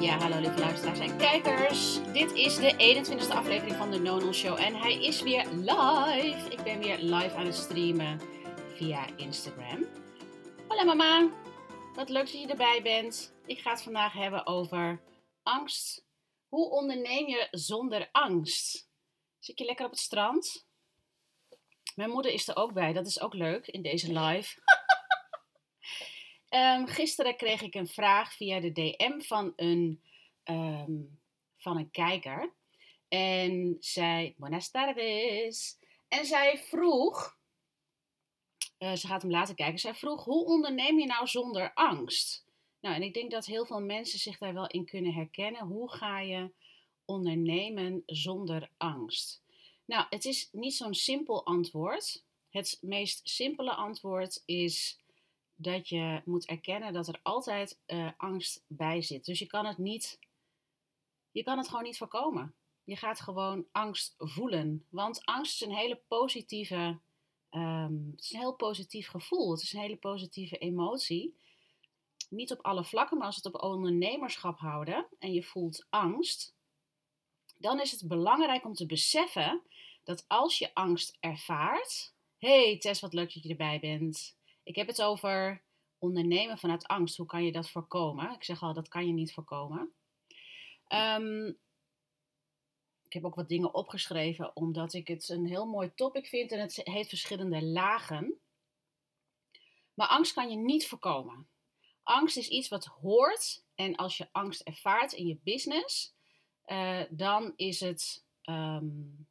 Ja, hallo lieve luisteraars en kijkers. Dit is de 21ste aflevering van de Nonon Show en hij is weer live. Ik ben weer live aan het streamen via Instagram. Hallo mama, wat leuk dat je erbij bent. Ik ga het vandaag hebben over angst. Hoe onderneem je zonder angst? Zit je lekker op het strand? Mijn moeder is er ook bij, dat is ook leuk in deze live. Ehm, gisteren kreeg ik een vraag via de DM van een, ehm, van een kijker. En zij, buenas tardes. En zij vroeg, eh, ze gaat hem laten kijken, zij vroeg, hoe onderneem je nou zonder angst? Nou, en ik denk dat heel veel mensen zich daar wel in kunnen herkennen. Hoe ga je ondernemen zonder angst? Nou, het is niet zo'n simpel antwoord. Het meest simpele antwoord is dat je moet erkennen dat er altijd uh, angst bij zit. Dus je kan het niet, je kan het gewoon niet voorkomen. Je gaat gewoon angst voelen. Want angst is een hele positieve, het is een heel positief gevoel. Het is een hele positieve emotie. Niet op alle vlakken, maar als we het op ondernemerschap houden en je voelt angst, dan is het belangrijk om te beseffen dat als je angst ervaart. Hey Tess, wat leuk dat je erbij bent. Ik heb het over ondernemen vanuit angst. Hoe kan je dat voorkomen? Ik zeg al, dat kan je niet voorkomen. Um, ik heb ook wat dingen opgeschreven, omdat ik het een heel mooi topic vind en het heeft verschillende lagen. Maar angst kan je niet voorkomen. Angst is iets wat hoort en als je angst ervaart in je business, uh, dan is het um,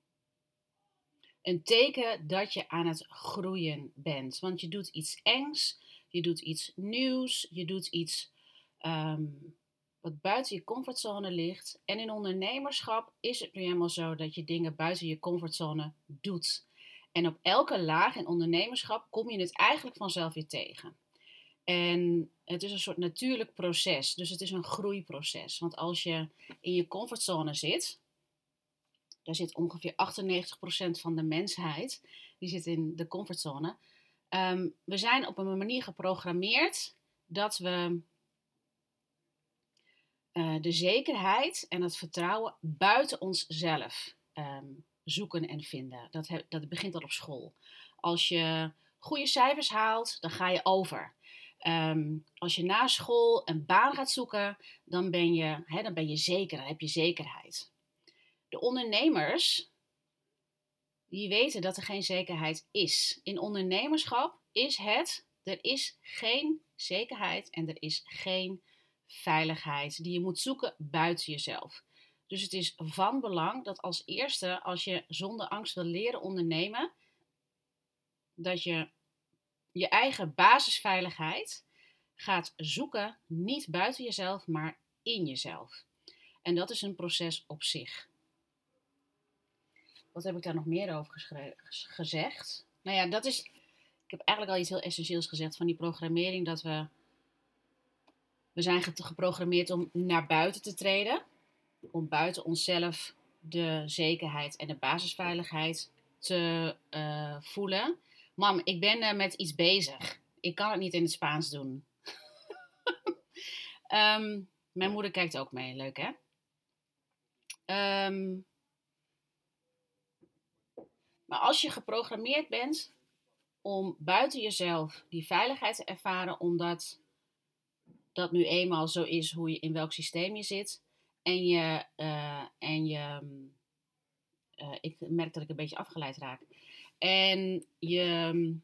een teken dat je aan het groeien bent. Want je doet iets engs, je doet iets nieuws, je doet iets um, wat buiten je comfortzone ligt. En in ondernemerschap is het nu helemaal zo dat je dingen buiten je comfortzone doet. En op elke laag in ondernemerschap kom je het eigenlijk vanzelf weer tegen. En het is een soort natuurlijk proces, dus het is een groeiproces. Want als je in je comfortzone zit, daar zit ongeveer 98% van de mensheid, die zit in de comfortzone. Um, we zijn op een manier geprogrammeerd dat we uh, de zekerheid en het vertrouwen buiten onszelf um, zoeken en vinden. Dat, dat begint al op school. Als je goede cijfers haalt, dan ga je over. Um, als je na school een baan gaat zoeken, dan ben je, dan ben je zeker, dan heb je zekerheid. De ondernemers, die weten dat er geen zekerheid is. In ondernemerschap is het, er is geen zekerheid en er is geen veiligheid die je moet zoeken buiten jezelf. Dus het is van belang dat als eerste, als je zonder angst wil leren ondernemen, dat je je eigen basisveiligheid gaat zoeken, niet buiten jezelf, maar in jezelf. En dat is een proces op zich. Wat heb ik daar nog meer over gezegd? Nou ja, dat is. Ik heb eigenlijk al iets heel essentieels gezegd van die programmering. Dat we. We zijn geprogrammeerd om naar buiten te treden. Om buiten onszelf de zekerheid en de basisveiligheid te uh, voelen. Mam, ik ben uh, met iets bezig. Ik kan het niet in het Spaans doen. um, mijn moeder kijkt ook mee. Leuk hè? Um, maar als je geprogrammeerd bent om buiten jezelf die veiligheid te ervaren, omdat dat nu eenmaal zo is hoe je in welk systeem je zit, en je, uh, en je uh, ik merk dat ik een beetje afgeleid raak, en je,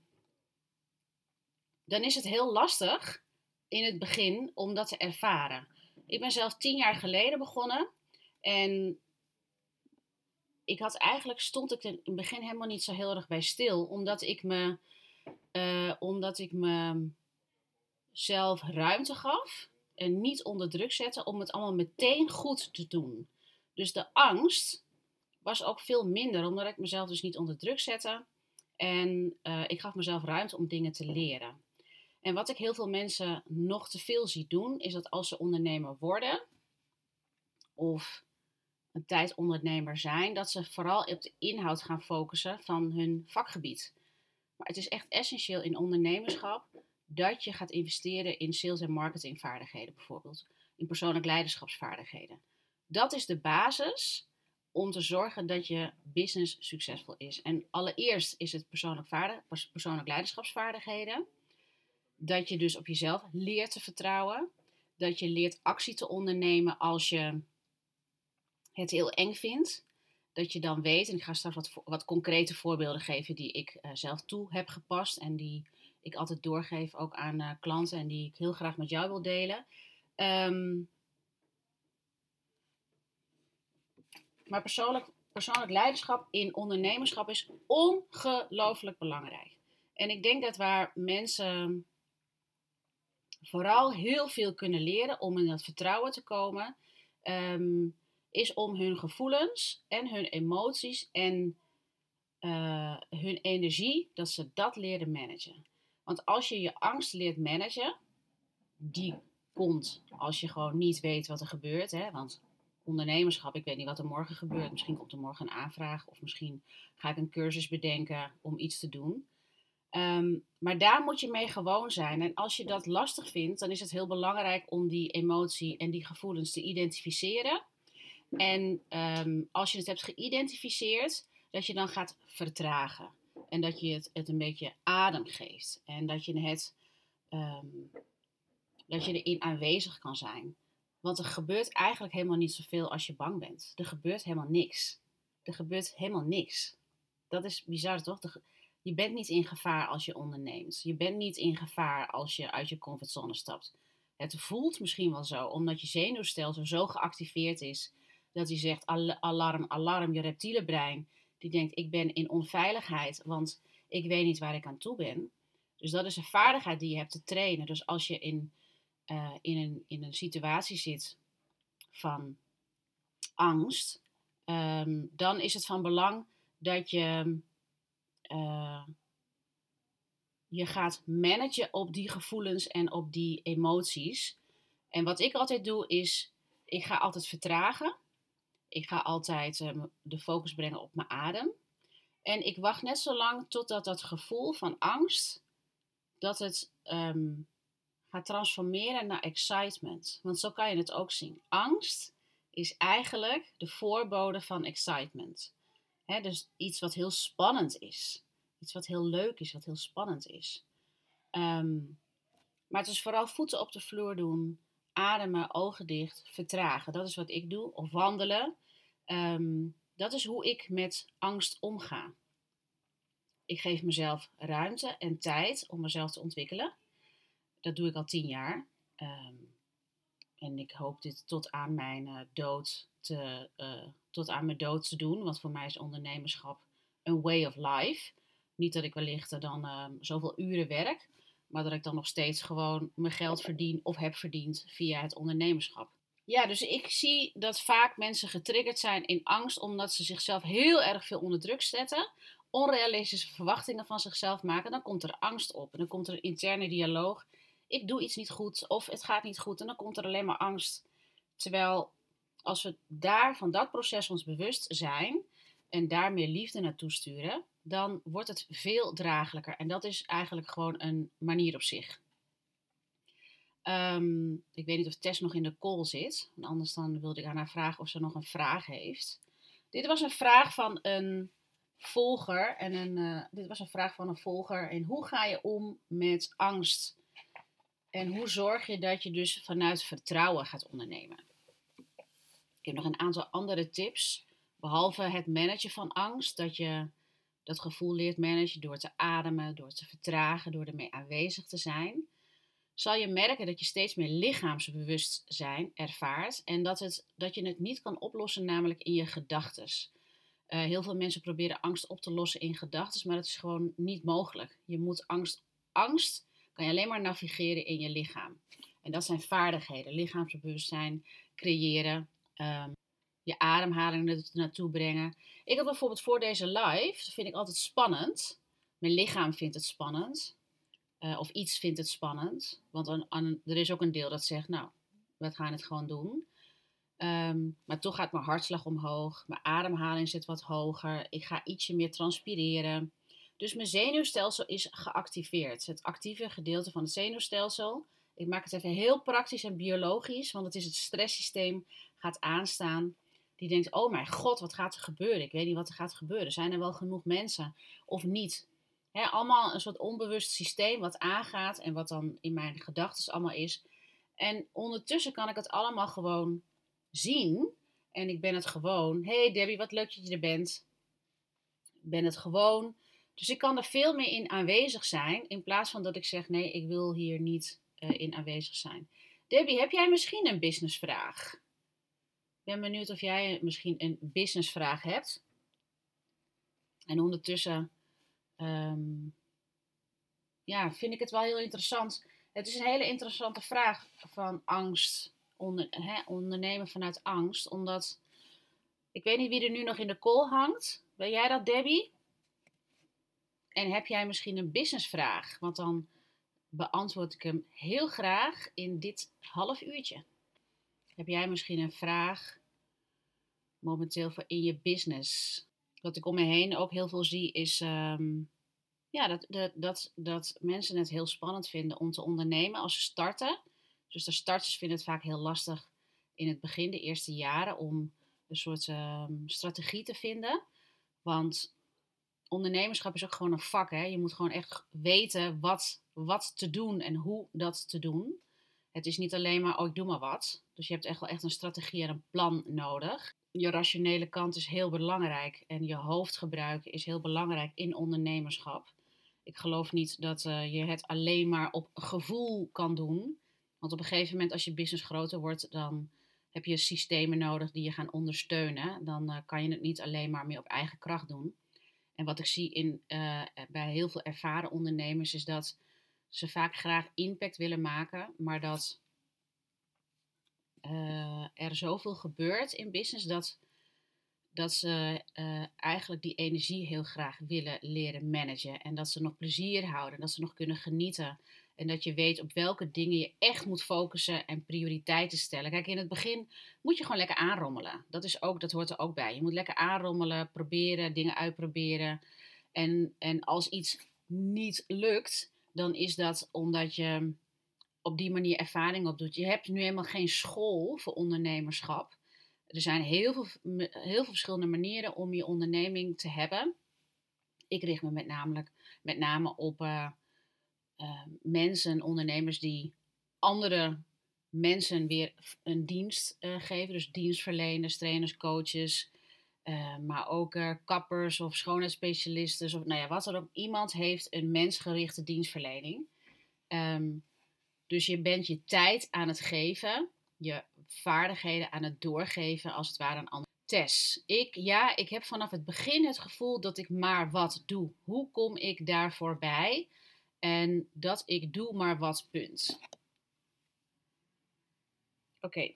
dan is het heel lastig in het begin om dat te ervaren. Ik ben zelf tien jaar geleden begonnen en ik had eigenlijk, stond ik in het begin helemaal niet zo heel erg bij stil. Omdat ik me, uh, omdat ik me zelf ruimte gaf en niet onder druk zette om het allemaal meteen goed te doen. Dus de angst was ook veel minder, omdat ik mezelf dus niet onder druk zette. En uh, ik gaf mezelf ruimte om dingen te leren. En wat ik heel veel mensen nog te veel zie doen, is dat als ze ondernemer worden, of een tijd ondernemer zijn, dat ze vooral op de inhoud gaan focussen van hun vakgebied. Maar het is echt essentieel in ondernemerschap dat je gaat investeren in sales- en marketingvaardigheden bijvoorbeeld. in persoonlijk leiderschapsvaardigheden. Dat is de basis om te zorgen dat je business succesvol is. En allereerst is het persoonlijk, vaardig, persoonlijk leiderschapsvaardigheden. Dat je dus op jezelf leert te vertrouwen. Dat je leert actie te ondernemen als je het heel eng vindt. Dat je dan weet, en ik ga straks wat, wat concrete voorbeelden geven die ik uh, zelf toe heb gepast. En die ik altijd doorgeef ook aan uh, klanten en die ik heel graag met jou wil delen. Um, Maar persoonlijk, persoonlijk leiderschap in ondernemerschap is ongelooflijk belangrijk. En ik denk dat waar mensen vooral heel veel kunnen leren om in dat vertrouwen te komen, ehm, is om hun gevoelens en hun emoties en uh, hun energie, dat ze dat leren managen. Want als je je angst leert managen, die komt als je gewoon niet weet wat er gebeurt. Hè? Want ondernemerschap. Ik weet niet wat er morgen gebeurt. Misschien komt er morgen een aanvraag of misschien ga ik een cursus bedenken om iets te doen. Ehm, maar daar moet je mee gewoon zijn. En als je dat lastig vindt, dan is het heel belangrijk om die emotie en die gevoelens te identificeren. En ehm, als je het hebt geïdentificeerd, dat je dan gaat vertragen. En dat je het, het een beetje adem geeft. En dat je het um, dat je erin aanwezig kan zijn. Want er gebeurt eigenlijk helemaal niet zoveel als je bang bent. Er gebeurt helemaal niks. Er gebeurt helemaal niks. Dat is bizar toch? Je bent niet in gevaar als je onderneemt. Je bent niet in gevaar als je uit je comfortzone stapt. Het voelt misschien wel zo, omdat je zenuwstelsel zo geactiveerd is dat hij zegt: alarm, alarm, je reptiele brein. Die denkt: ik ben in onveiligheid, want ik weet niet waar ik aan toe ben. Dus dat is een vaardigheid die je hebt te trainen. Dus als je in uh, in, een, in een situatie zit van angst, um, dan is het van belang dat je uh, je gaat managen op die gevoelens en op die emoties. En wat ik altijd doe is, ik ga altijd vertragen. Ik ga altijd uh, de focus brengen op mijn adem. En ik wacht net zo lang totdat dat gevoel van angst, dat het um, gaat transformeren naar excitement. Want zo kan je het ook zien. Angst is eigenlijk de voorbode van excitement. dus iets wat heel spannend is. Iets wat heel leuk is, wat heel spannend is. Ehm, maar het is vooral voeten op de vloer doen, ademen, ogen dicht, vertragen. Dat is wat ik doe. Of wandelen. Ehm, dat is hoe ik met angst omga. Ik geef mezelf ruimte en tijd om mezelf te ontwikkelen dat doe ik al tien jaar. Ehm, en ik hoop dit tot aan mijn uh, dood te, uh, tot aan mijn dood te doen. Want voor mij is ondernemerschap een way of life. Niet dat ik wellicht dan uh, zoveel uren werk, maar dat ik dan nog steeds gewoon mijn geld verdien of heb verdiend via het ondernemerschap. Ja, dus ik zie dat vaak mensen getriggerd zijn in angst omdat ze zichzelf heel erg veel onder druk zetten, onrealistische verwachtingen van zichzelf maken. Dan komt er angst op en dan komt er interne dialoog ik doe iets niet goed of het gaat niet goed en dan komt er alleen maar angst. Terwijl als we daar van dat proces ons bewust zijn en daar meer liefde naartoe sturen, dan wordt het veel draaglijker. En dat is eigenlijk gewoon een manier op zich. Ehm, ik weet niet of Tess nog in de call zit. Anders dan wilde ik aan haar vragen of ze nog een vraag heeft. Dit was een vraag van een volger. En een, uh, dit was een vraag van een volger. En hoe ga je om met angst? En hoe zorg je dat je dus vanuit vertrouwen gaat ondernemen? Ik heb nog een aantal andere tips. Behalve het managen van angst, dat je dat gevoel leert managen door te ademen, door te vertragen, door ermee aanwezig te zijn. Zal je merken dat je steeds meer lichaamsbewustzijn ervaart en dat, het, dat je het niet kan oplossen, namelijk in je gedachten. Uh, heel veel mensen proberen angst op te lossen in gedachten, maar dat is gewoon niet mogelijk. Je moet angst, angst kan je alleen maar navigeren in je lichaam. En dat zijn vaardigheden, lichaamsbewustzijn, creëren, um, je ademhaling er naartoe brengen. Ik heb bijvoorbeeld voor deze live, dat vind ik altijd spannend. Mijn lichaam vindt het spannend. Uh, of iets vindt het spannend. Want er is ook een deel dat zegt, nou, we gaan het gewoon doen. Um, maar toch gaat mijn hartslag omhoog. Mijn ademhaling zit wat hoger. Ik ga ietsje meer transpireren. Dus mijn zenuwstelsel is geactiveerd. Het actieve gedeelte van het zenuwstelsel ik maak het even heel praktisch en biologisch, want het is het stresssysteem gaat aanstaan. Die denkt, oh mijn god, wat gaat er gebeuren? Ik weet niet wat er gaat gebeuren. Zijn er wel genoeg mensen of niet? Allemaal een soort onbewust systeem wat aangaat en wat dan in mijn gedachten allemaal is. En ondertussen kan ik het allemaal gewoon zien. En ik ben het gewoon. hey Debbie, wat leuk dat je er bent. Ik ben het gewoon. Dus ik kan er veel meer in aanwezig zijn. In plaats van dat ik zeg: nee, ik wil hier niet uh, in aanwezig zijn. Debbie, heb jij misschien een businessvraag? Ik ben benieuwd of jij misschien een businessvraag hebt. En ondertussen um, ja, vind ik het wel heel interessant. Het is een hele interessante vraag van angst, onder, hè, ondernemen vanuit angst. Omdat, ik weet niet wie er nu nog in de call hangt. Ben jij dat, Debbie? En heb jij misschien een businessvraag? Want dan beantwoord ik hem heel graag in dit half uurtje. Heb jij misschien een vraag momenteel voor in je business? Wat ik om me heen ook heel veel zie is um, ja, dat, dat, dat, dat mensen het heel spannend vinden om te ondernemen als ze starten. Dus de starters vinden het vaak heel lastig in het begin, de eerste jaren, om een soort um, strategie te vinden. Want ondernemerschap is ook gewoon een vak. Hè? Je moet gewoon echt weten wat, wat te doen en hoe dat te doen. Het is niet alleen maar, oh, ik doe maar wat. Dus je hebt echt wel echt een strategie en een plan nodig. Je rationele kant is heel belangrijk en je hoofdgebruik is heel belangrijk in ondernemerschap. Ik geloof niet dat uh, je het alleen maar op gevoel kan doen. Want op een gegeven moment, als je business groter wordt, dan heb je systemen nodig die je gaan ondersteunen. Dan uh, kan je het niet alleen maar meer op eigen kracht doen. En wat ik zie in, uh, bij heel veel ervaren ondernemers is dat ze vaak graag impact willen maken, maar dat er zoveel gebeurt in business dat dat ze uh, eigenlijk die energie heel graag willen leren managen. En dat ze nog plezier houden, dat ze nog kunnen genieten. En dat je weet op welke dingen je echt moet focussen en prioriteiten stellen. Kijk, in het begin moet je gewoon lekker aanrommelen. Dat, is ook, dat hoort er ook bij. Je moet lekker aanrommelen, proberen, dingen uitproberen. En, en als iets niet lukt, dan is dat omdat je op die manier ervaring opdoet. Je hebt nu helemaal geen school voor ondernemerschap. Er zijn heel veel, heel veel verschillende manieren om je onderneming te hebben. Ik richt me met, namelijk, met name op uh, uh, mensen, ondernemers die andere mensen weer een dienst uh, geven. Dus dienstverleners, trainers, coaches. maar ook kappers of schoonheidsspecialisten. Of nou ja, wat er ook. Iemand heeft een mensgerichte dienstverlening. Um, dus je bent je tijd aan het geven. Je vaardigheden aan het doorgeven, als het ware aan anderen. Tess, ik, ja, ik heb vanaf het begin het gevoel dat ik maar wat doe. Hoe kom ik daarvoor bij? En dat ik doe maar wat, punt. Oké.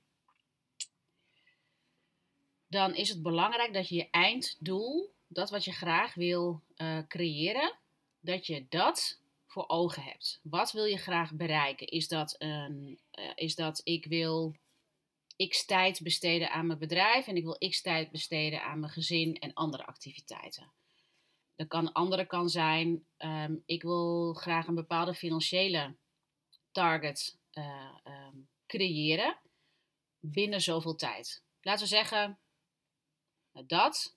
Dan is het belangrijk dat je je einddoel, dat wat je graag wil uh, creëren, dat je dat ogen hebt. Wat wil je graag bereiken? Is dat, een, uh, is dat ik wil x tijd besteden aan mijn bedrijf en ik wil x tijd besteden aan mijn gezin en andere activiteiten. De kan, andere kan zijn, um, ik wil graag een bepaalde financiële target uh, um, creëren binnen zoveel tijd. Laten we zeggen dat.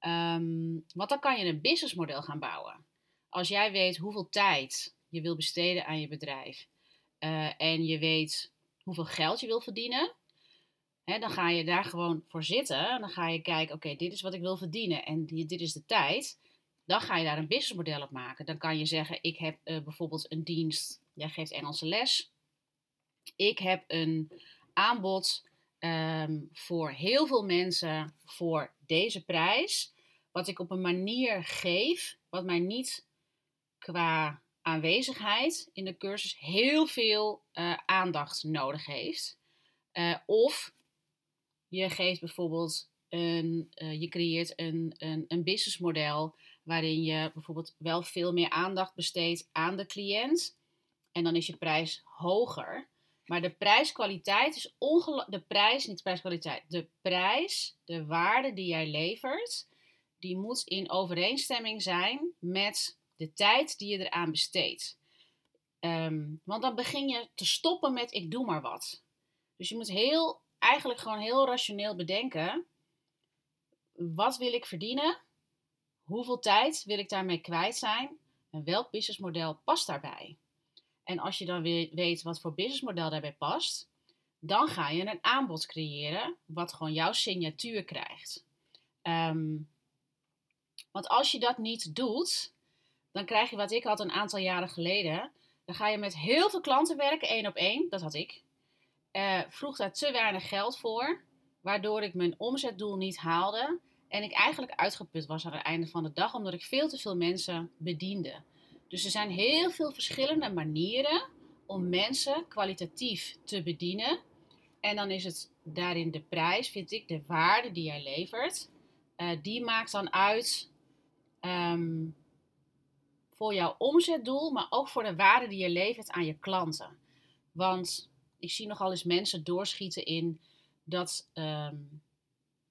Um, want dan kan je een businessmodel gaan bouwen. Als jij weet hoeveel tijd je wil besteden aan je bedrijf uh, en je weet hoeveel geld je wil verdienen, dan ga je daar gewoon voor zitten. En dan ga je kijken, oké, dit is wat ik wil verdienen en dit is de tijd. Dan ga je daar een businessmodel op maken. Dan kan je zeggen, ik heb uh, bijvoorbeeld een dienst, jij geeft Engelse les. Ik heb een aanbod um, voor heel veel mensen voor deze prijs. Wat ik op een manier geef, wat mij niet qua aanwezigheid in de cursus heel veel uh, aandacht nodig heeft. Uh, of je geeft bijvoorbeeld een, uh, je creëert een, een, een businessmodel waarin je bijvoorbeeld wel veel meer aandacht besteedt aan de cliënt. En dan is je prijs hoger. Maar de prijskwaliteit is ongelooflijk. De prijs, niet de prijskwaliteit. De prijs, de waarde die jij levert, die moet in overeenstemming zijn met de tijd die je eraan besteedt. Ehm, want dan begin je te stoppen met ik doe maar wat. Dus je moet heel, eigenlijk gewoon heel rationeel bedenken. Wat wil ik verdienen? Hoeveel tijd wil ik daarmee kwijt zijn? En welk businessmodel past daarbij? En als je dan weet wat voor businessmodel daarbij past, dan ga je een aanbod creëren wat gewoon jouw signatuur krijgt. Ehm, want als je dat niet doet, dan krijg je wat ik had een aantal jaren geleden. Dan ga je met heel veel klanten werken, één op één. Dat had ik. Uh, vroeg daar te weinig geld voor, waardoor ik mijn omzetdoel niet haalde. En ik eigenlijk uitgeput was aan het einde van de dag, omdat ik veel te veel mensen bediende. Dus er zijn heel veel verschillende manieren om mensen kwalitatief te bedienen. En dan is het daarin de prijs, vind ik, de waarde die jij levert. Uh, die maakt dan uit um, voor jouw omzetdoel, maar ook voor de waarde die je levert aan je klanten. Want ik zie nogal eens mensen doorschieten in dat um,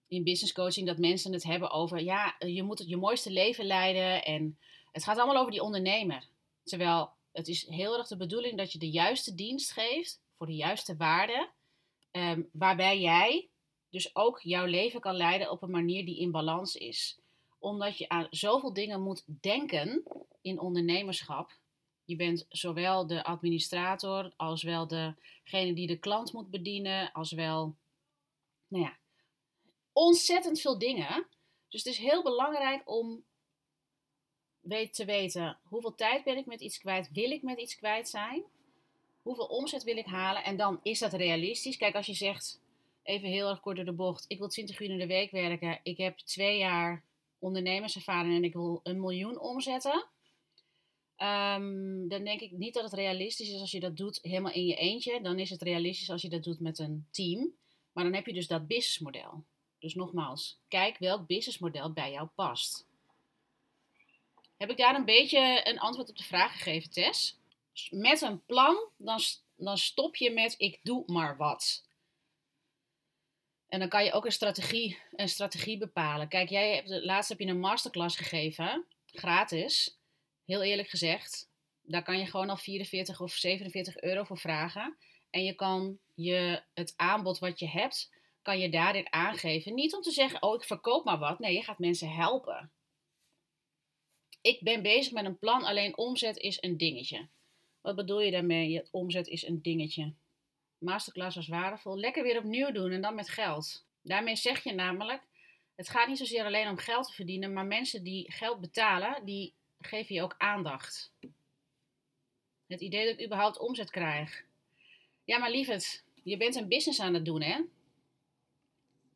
in business coaching dat mensen het hebben over ja, je moet het je mooiste leven leiden en het gaat allemaal over die ondernemer. Terwijl het is heel erg de bedoeling dat je de juiste dienst geeft voor de juiste waarde, um, waarbij jij dus ook jouw leven kan leiden op een manier die in balans is. Omdat je aan zoveel dingen moet denken in ondernemerschap. Je bent zowel de administrator als wel degene die de klant moet bedienen, als wel, nou ja, ontzettend veel dingen. Dus het is heel belangrijk om weet te weten hoeveel tijd ben ik met iets kwijt, wil ik met iets kwijt zijn, hoeveel omzet wil ik halen en dan is dat realistisch. Kijk, als je zegt, even heel erg kort door de bocht, ik wil 20 uur in de week werken, ik heb twee jaar ondernemerservaring en ik wil een miljoen omzetten. Um, dan denk ik niet dat het realistisch is als je dat doet helemaal in je eentje. Dan is het realistisch als je dat doet met een team. Maar dan heb je dus dat businessmodel. Dus nogmaals, kijk welk businessmodel bij jou past. Heb ik daar een beetje een antwoord op de vraag gegeven, Tess? Met een plan, dan, dan stop je met ik doe maar wat. En dan kan je ook een strategie, een strategie bepalen. Kijk, jij hebt, laatst heb je een masterclass gegeven, gratis. Heel eerlijk gezegd, daar kan je gewoon al 44 of 47 euro voor vragen. En je kan je, het aanbod wat je hebt, kan je daarin aangeven. Niet om te zeggen, oh ik verkoop maar wat. Nee, je gaat mensen helpen. Ik ben bezig met een plan, alleen omzet is een dingetje. Wat bedoel je daarmee? Omzet is een dingetje. Masterclass was waardevol. Lekker weer opnieuw doen en dan met geld. Daarmee zeg je namelijk, het gaat niet zozeer alleen om geld te verdienen, maar mensen die geld betalen, die geven je ook aandacht. Het idee dat ik überhaupt omzet krijg. Ja, maar lieverd, je bent een business aan het doen, hè?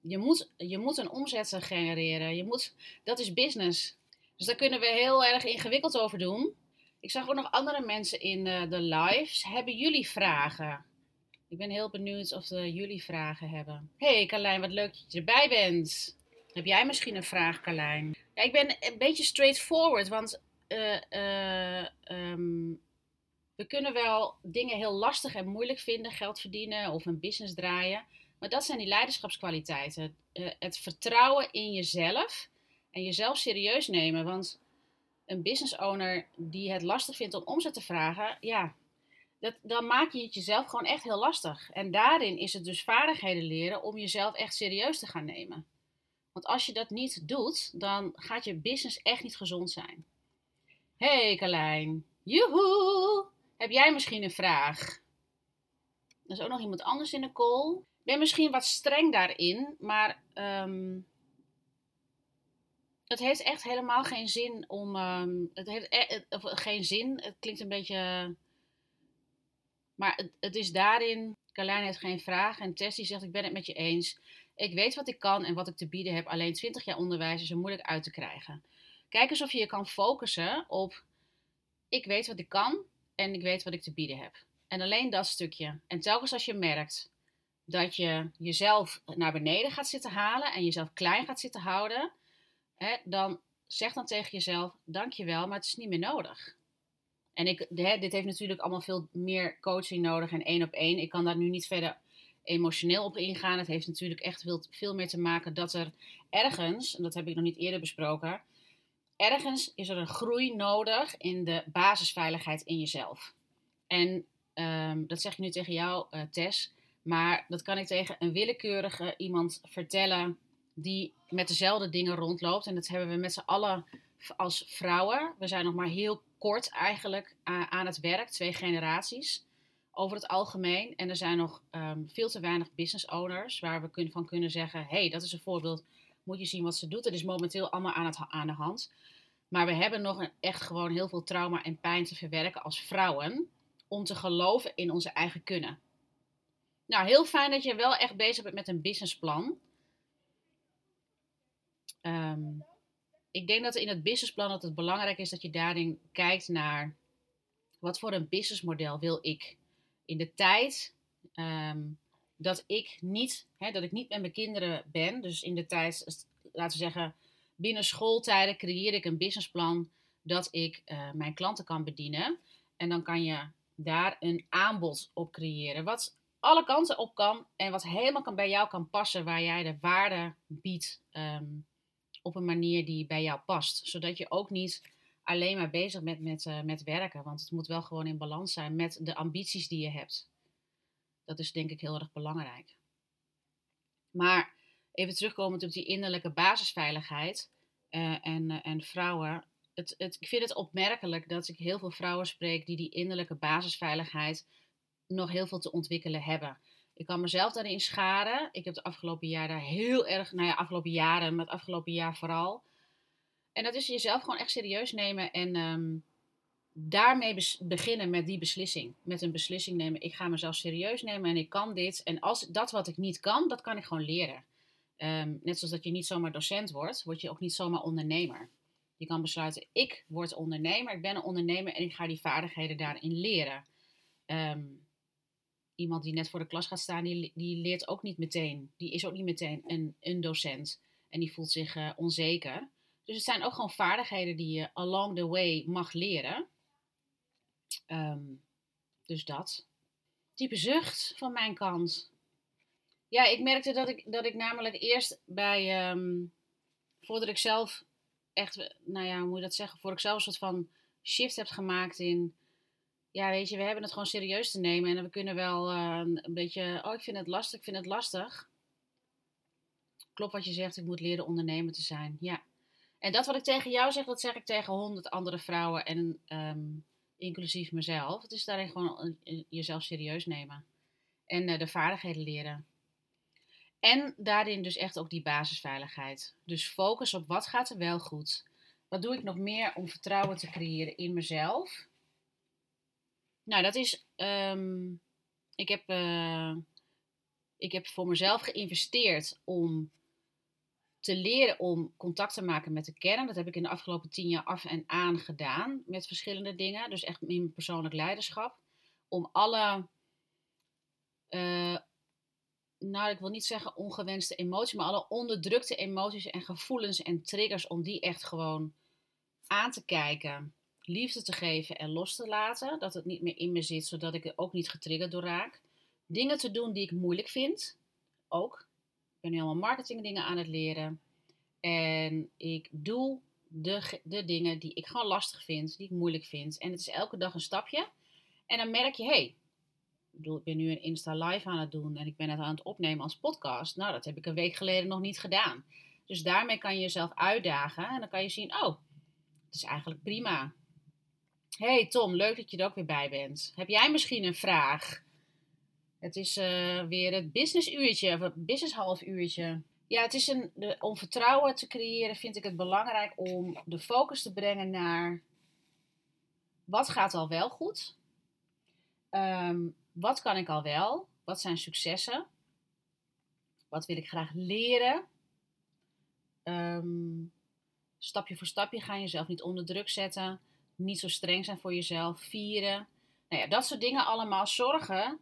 Je moet, je moet een omzet genereren. Je moet, dat is business. Dus daar kunnen we heel erg ingewikkeld over doen. Ik zag ook nog andere mensen in uh, de lives. Hebben jullie vragen? Ik ben heel benieuwd of uh, jullie vragen hebben. Hey Carlijn, wat leuk dat je erbij bent. Heb jij misschien een vraag, Carlijn? Ja, ik ben een beetje straightforward, want uh, um, we kunnen wel dingen heel lastig en moeilijk vinden, geld verdienen of een business draaien. Maar dat zijn die leiderschapskwaliteiten. Het vertrouwen in jezelf en jezelf serieus nemen. Want een business owner die het lastig vindt om omzet te vragen, ja, dat, dan maak je het jezelf gewoon echt heel lastig. En daarin is het dus vaardigheden leren om jezelf echt serieus te gaan nemen. Want als je dat niet doet, dan gaat je business echt niet gezond zijn. Hey Carlijn, joehoe! Heb jij misschien een vraag? Er is ook nog iemand anders in de call. Ik ben misschien wat streng daarin, maar um, het heeft echt helemaal geen zin om. Um, het heeft e of, geen zin, het klinkt een beetje. Maar het, het is daarin. Carlijn heeft geen vraag en Tessie zegt: Ik ben het met je eens. Ik weet wat ik kan en wat ik te bieden heb. Alleen 20 jaar onderwijs is er moeilijk uit te krijgen. Kijk eens of je je kan focussen op: Ik weet wat ik kan en ik weet wat ik te bieden heb. En alleen dat stukje. En telkens als je merkt dat je jezelf naar beneden gaat zitten halen en jezelf klein gaat zitten houden, hè, dan zeg dan tegen jezelf: Dankjewel, maar het is niet meer nodig. En ik, dit heeft natuurlijk allemaal veel meer coaching nodig en één op één. Ik kan daar nu niet verder emotioneel op ingaan. Het heeft natuurlijk echt veel, veel meer te maken dat er ergens, en dat heb ik nog niet eerder besproken, ergens is er een groei nodig in de basisveiligheid in jezelf. En ehm, dat zeg ik nu tegen jou, uh, Tess. Maar dat kan ik tegen een willekeurige iemand vertellen die met dezelfde dingen rondloopt. En dat hebben we met z'n allen als vrouwen. We zijn nog maar heel kort eigenlijk aan het werk, twee generaties over het algemeen. En er zijn nog ehm, veel te weinig business owners waar we van kunnen zeggen: hey, dat is een voorbeeld. Moet je zien wat ze doet. Het is momenteel allemaal aan, het, aan de hand. Maar we hebben nog echt gewoon heel veel trauma en pijn te verwerken als vrouwen. Om te geloven in onze eigen kunnen. Nou, heel fijn dat je wel echt bezig bent met een businessplan. Um, ik denk dat in het businessplan dat het belangrijk is dat je daarin kijkt naar wat voor een businessmodel wil ik in de tijd ehm, dat ik niet, hè, dat ik niet met mijn kinderen ben. Dus in de tijd, laten we zeggen, binnen schooltijden creëer ik een businessplan dat ik uh, mijn klanten kan bedienen. En dan kan je daar een aanbod op creëren. Wat alle kanten op kan en wat helemaal kan bij jou kan passen, waar jij de waarde biedt um, op een manier die bij jou past. Zodat je ook niet alleen maar bezig bent met, uh, met werken, want het moet wel gewoon in balans zijn met de ambities die je hebt. Dat is denk ik heel erg belangrijk. Maar even terugkomend op die innerlijke basisveiligheid uh, en, uh, en vrouwen. Het, het, ik vind het opmerkelijk dat ik heel veel vrouwen spreek die die innerlijke basisveiligheid nog heel veel te ontwikkelen hebben. Ik kan mezelf daarin scharen. Ik heb de afgelopen jaar daar heel erg, nou ja, afgelopen jaren, maar het afgelopen jaar vooral. En dat is jezelf gewoon echt serieus nemen en um, daarmee beginnen met die beslissing. Met een beslissing nemen. Ik ga mezelf serieus nemen en ik kan dit. En als dat wat ik niet kan, dat kan ik gewoon leren. Um, net zoals dat je niet zomaar docent wordt, word je ook niet zomaar ondernemer. Je kan besluiten, ik word ondernemer, ik ben een ondernemer en ik ga die vaardigheden daarin leren. Um, iemand die net voor de klas gaat staan, die, die leert ook niet meteen. Die is ook niet meteen een, een docent. En die voelt zich uh, onzeker. Dus het zijn ook gewoon vaardigheden die je along the way mag leren. Um, dus dat. Type zucht van mijn kant. Ja, ik merkte dat ik, dat ik namelijk eerst bij. Um, voordat ik zelf echt. Nou ja, hoe moet je dat zeggen? Voordat ik zelf een soort van shift heb gemaakt in ja, weet je, we hebben het gewoon serieus te nemen. En we kunnen wel uh, een beetje, oh, ik vind het lastig, ik vind het lastig. Klopt wat je zegt, ik moet leren ondernemer te zijn. Ja. En dat wat ik tegen jou zeg, dat zeg ik tegen honderd andere vrouwen en um, inclusief mezelf. Het is daarin gewoon jezelf serieus nemen. En de vaardigheden leren. En daarin dus echt ook die basisveiligheid. Dus focus op wat gaat er wel goed. Wat doe ik nog meer om vertrouwen te creëren in mezelf? Nou, dat is. Um, ik, heb, uh, ik heb voor mezelf geïnvesteerd om te leren om contact te maken met de kern. Dat heb ik in de afgelopen tien jaar af en aan gedaan met verschillende dingen. Dus echt in mijn persoonlijk leiderschap. Om alle. Uh, nou, ik wil niet zeggen ongewenste emoties, maar alle onderdrukte emoties en gevoelens en triggers, om die echt gewoon aan te kijken liefde te geven en los te laten. Dat het niet meer in me zit, zodat ik er ook niet getriggerd door raak. Dingen te doen die ik moeilijk vind. Ook. Ik ben nu allemaal marketingdingen aan het leren. En ik doe de, de dingen die ik gewoon lastig vind, die ik moeilijk vind. En het is elke dag een stapje. En dan merk je, hé, hey, ik ben nu een Insta Live aan het doen en ik ben het aan het opnemen als podcast. Nou, dat heb ik een week geleden nog niet gedaan. Dus daarmee kan je jezelf uitdagen en dan kan je zien, oh, het is eigenlijk prima. Hey Tom, leuk dat je er ook weer bij bent. Heb jij misschien een vraag? Het is uh, weer het businessuurtje, of het business half uurtje. Ja, het is een, om vertrouwen te creëren vind ik het belangrijk om de focus te brengen naar wat gaat al wel goed? Um, wat kan ik al wel? Wat zijn successen? Wat wil ik graag leren? Um, stapje voor stapje ga je jezelf niet onder druk zetten niet zo streng zijn voor jezelf, vieren. Nou ja, dat soort dingen allemaal zorgen.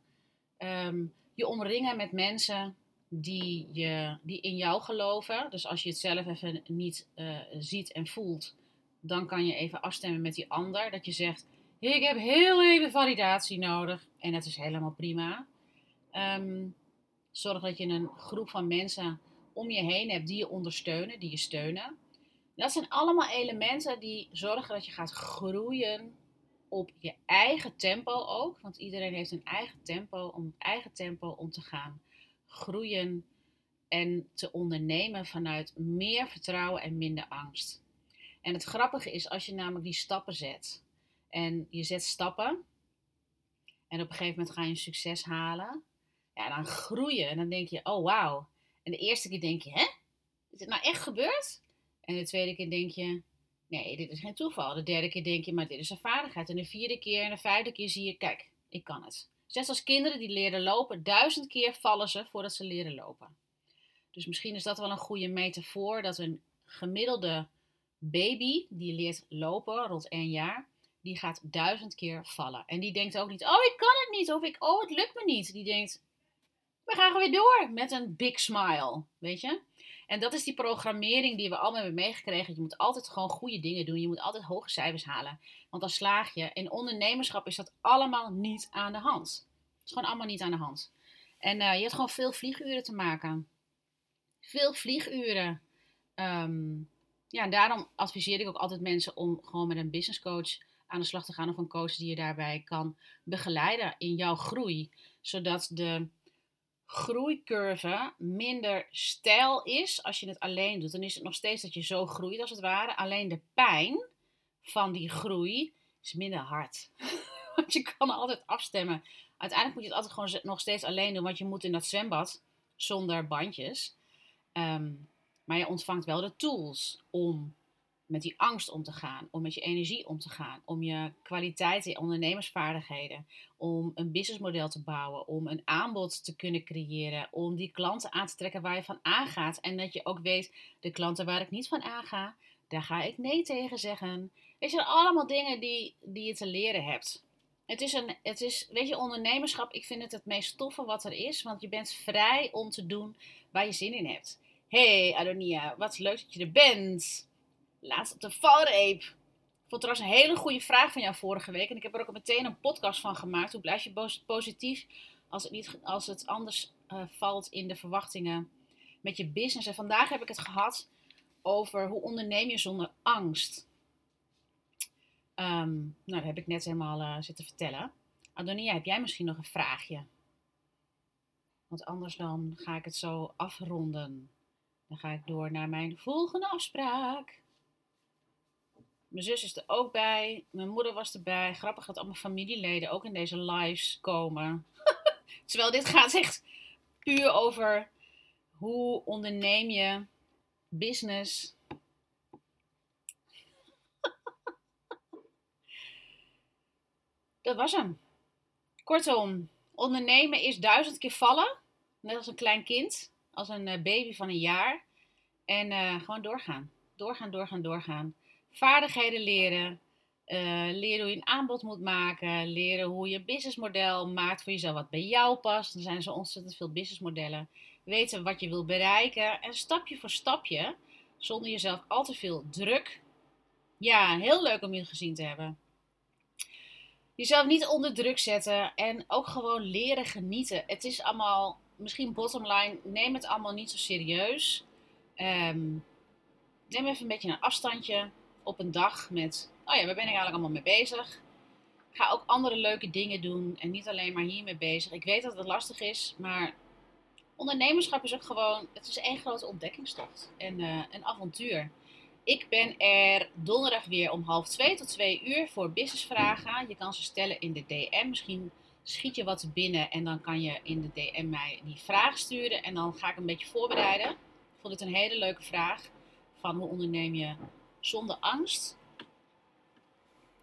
Um, je omringen met mensen die, je, die in jou geloven. Dus als je het zelf even niet uh, ziet en voelt, dan kan je even afstemmen met die ander. Dat je zegt, ik heb heel even validatie nodig. En dat is helemaal prima. Um, zorg dat je een groep van mensen om je heen hebt die je ondersteunen, die je steunen. Dat zijn allemaal elementen die zorgen dat je gaat groeien op je eigen tempo ook. Want iedereen heeft een eigen tempo, om eigen tempo om te gaan groeien en te ondernemen vanuit meer vertrouwen en minder angst. En het grappige is als je namelijk die stappen zet. En je zet stappen. En op een gegeven moment ga je succes halen. Ja, dan groeien. En dan denk je, oh wauw. En de eerste keer denk je, hè? Is het nou echt gebeurd? En de tweede keer denk je, nee, dit is geen toeval. De derde keer denk je, maar dit is een vaardigheid. En de vierde keer en de vijfde keer zie je, kijk, ik kan het. Net als kinderen die leren lopen, duizend keer vallen ze voordat ze leren lopen. Dus misschien is dat wel een goede metafoor dat een gemiddelde baby die leert lopen rond één jaar, die gaat duizend keer vallen. En die denkt ook niet, oh ik kan het niet of ik, oh het lukt me niet. Die denkt, we gaan weer door met een big smile, weet je. En dat is die programmering die we allemaal hebben meegekregen. Je moet altijd gewoon goede dingen doen. Je moet altijd hoge cijfers halen. Want dan slaag je. In ondernemerschap is dat allemaal niet aan de hand. Het is gewoon allemaal niet aan de hand. En uh, je hebt gewoon veel vlieguren te maken. Veel vlieguren. Um, ja, en daarom adviseer ik ook altijd mensen om gewoon met een business coach aan de slag te gaan. Of een coach die je daarbij kan begeleiden in jouw groei. Zodat de groeicurve minder stijl is als je het alleen doet. Dan is het nog steeds dat je zo groeit als het ware. Alleen de pijn van die groei is minder hard. want je kan altijd afstemmen. Uiteindelijk moet je het altijd gewoon nog steeds alleen doen. Want je moet in dat zwembad zonder bandjes. Ehm, maar je ontvangt wel de tools om met die angst om te gaan, om met je energie om te gaan, om je kwaliteiten, ondernemersvaardigheden, om een businessmodel te bouwen, om een aanbod te kunnen creëren, om die klanten aan te trekken waar je van aangaat. En dat je ook weet, de klanten waar ik niet van aanga, daar ga ik nee tegen zeggen. Weet je, allemaal dingen die, die je te leren hebt. Het is, een, het is, weet je, ondernemerschap, ik vind het het meest toffe wat er is, want je bent vrij om te doen waar je zin in hebt. Hey Adonia, wat leuk dat je er bent. Laatst op de valreep. Ik vond trouwens een hele goede vraag van jou vorige week. En ik heb er ook meteen een podcast van gemaakt. Hoe blijf je positief als het, niet, als het anders uh, valt in de verwachtingen met je business? En vandaag heb ik het gehad over hoe onderneem je zonder angst. Um, nou, dat heb ik net helemaal uh, zitten vertellen. Adonia, heb jij misschien nog een vraagje? Want anders dan ga ik het zo afronden. Dan ga ik door naar mijn volgende afspraak. Mijn zus is er ook bij. Mijn moeder was erbij. Grappig dat allemaal familieleden ook in deze lives komen. Terwijl dit gaat echt puur over hoe onderneem je business. dat was hem. Kortom, ondernemen is duizend keer vallen. Net als een klein kind. Als een eh, baby van een jaar. En uh, gewoon doorgaan. Doorgaan, doorgaan, doorgaan vaardigheden leren. Uh, leren hoe je een aanbod moet maken. Leren hoe je businessmodel maakt voor jezelf wat bij jou past. Er zijn zo ontzettend veel businessmodellen. Weten wat je wil bereiken. En stapje voor stapje, zonder jezelf al te veel druk. Ja, heel leuk om je gezien te hebben. Jezelf niet onder druk zetten en ook gewoon leren genieten. Het is allemaal, misschien bottom line, neem het allemaal niet zo serieus. Um, neem even een beetje een afstandje op een dag met, oh ja, waar ben ik eigenlijk allemaal mee bezig? Ga ook andere leuke dingen doen en niet alleen maar hiermee bezig. Ik weet dat het lastig is, maar ondernemerschap is ook gewoon, het is één grote ontdekkingstocht en uh, een avontuur. Ik ben er donderdag weer om half twee tot twee uur voor businessvragen. Je kan ze stellen in de DM. Misschien schiet je wat binnen en dan kan je in de DM mij die vraag sturen. En dan ga ik een beetje voorbereiden. Ik vond het een hele leuke vraag. Van hoe onderneem je zonder angst.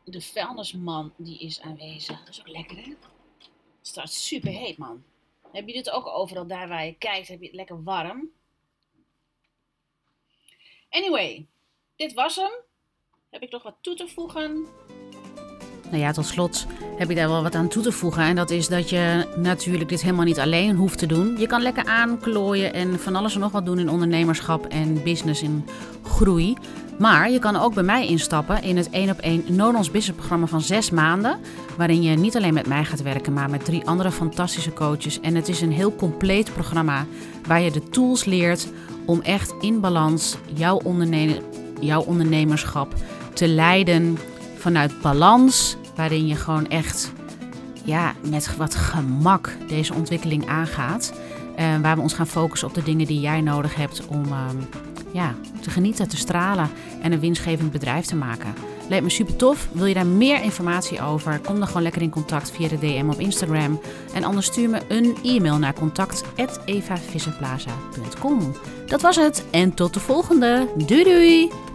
De vuilnisman die is aanwezig. Dat is ook lekker hè? Het staat super heet man. Heb je dit ook overal daar waar je kijkt? Heb je het lekker warm? Anyway, dit was hem. Heb ik nog wat toe te voegen? Nou ja, tot slot heb ik daar wel wat aan toe te voegen. En dat is dat je natuurlijk dit helemaal niet alleen hoeft te doen. Je kan lekker aanklooien en van alles en nog wat doen in ondernemerschap en business en groei. Maar je kan ook bij mij instappen in het 1 op 1 Nodons Business programma van 6 maanden. Waarin je niet alleen met mij gaat werken, maar met drie andere fantastische coaches. En het is een heel compleet programma waar je de tools leert om echt in balans jouw, jouw ondernemerschap te leiden vanuit balans waarin je gewoon echt ja, met wat gemak deze ontwikkeling aangaat. Uh, waar we ons gaan focussen op de dingen die jij nodig hebt om ehm, ja, te genieten, te stralen en een winstgevend bedrijf te maken. Lijkt me super tof. Wil je daar meer informatie over? Kom dan gewoon lekker in contact via de DM op Instagram. En anders stuur me een e-mail naar contact.evavisserplaza.com. Dat was het en tot de volgende. Doei doei!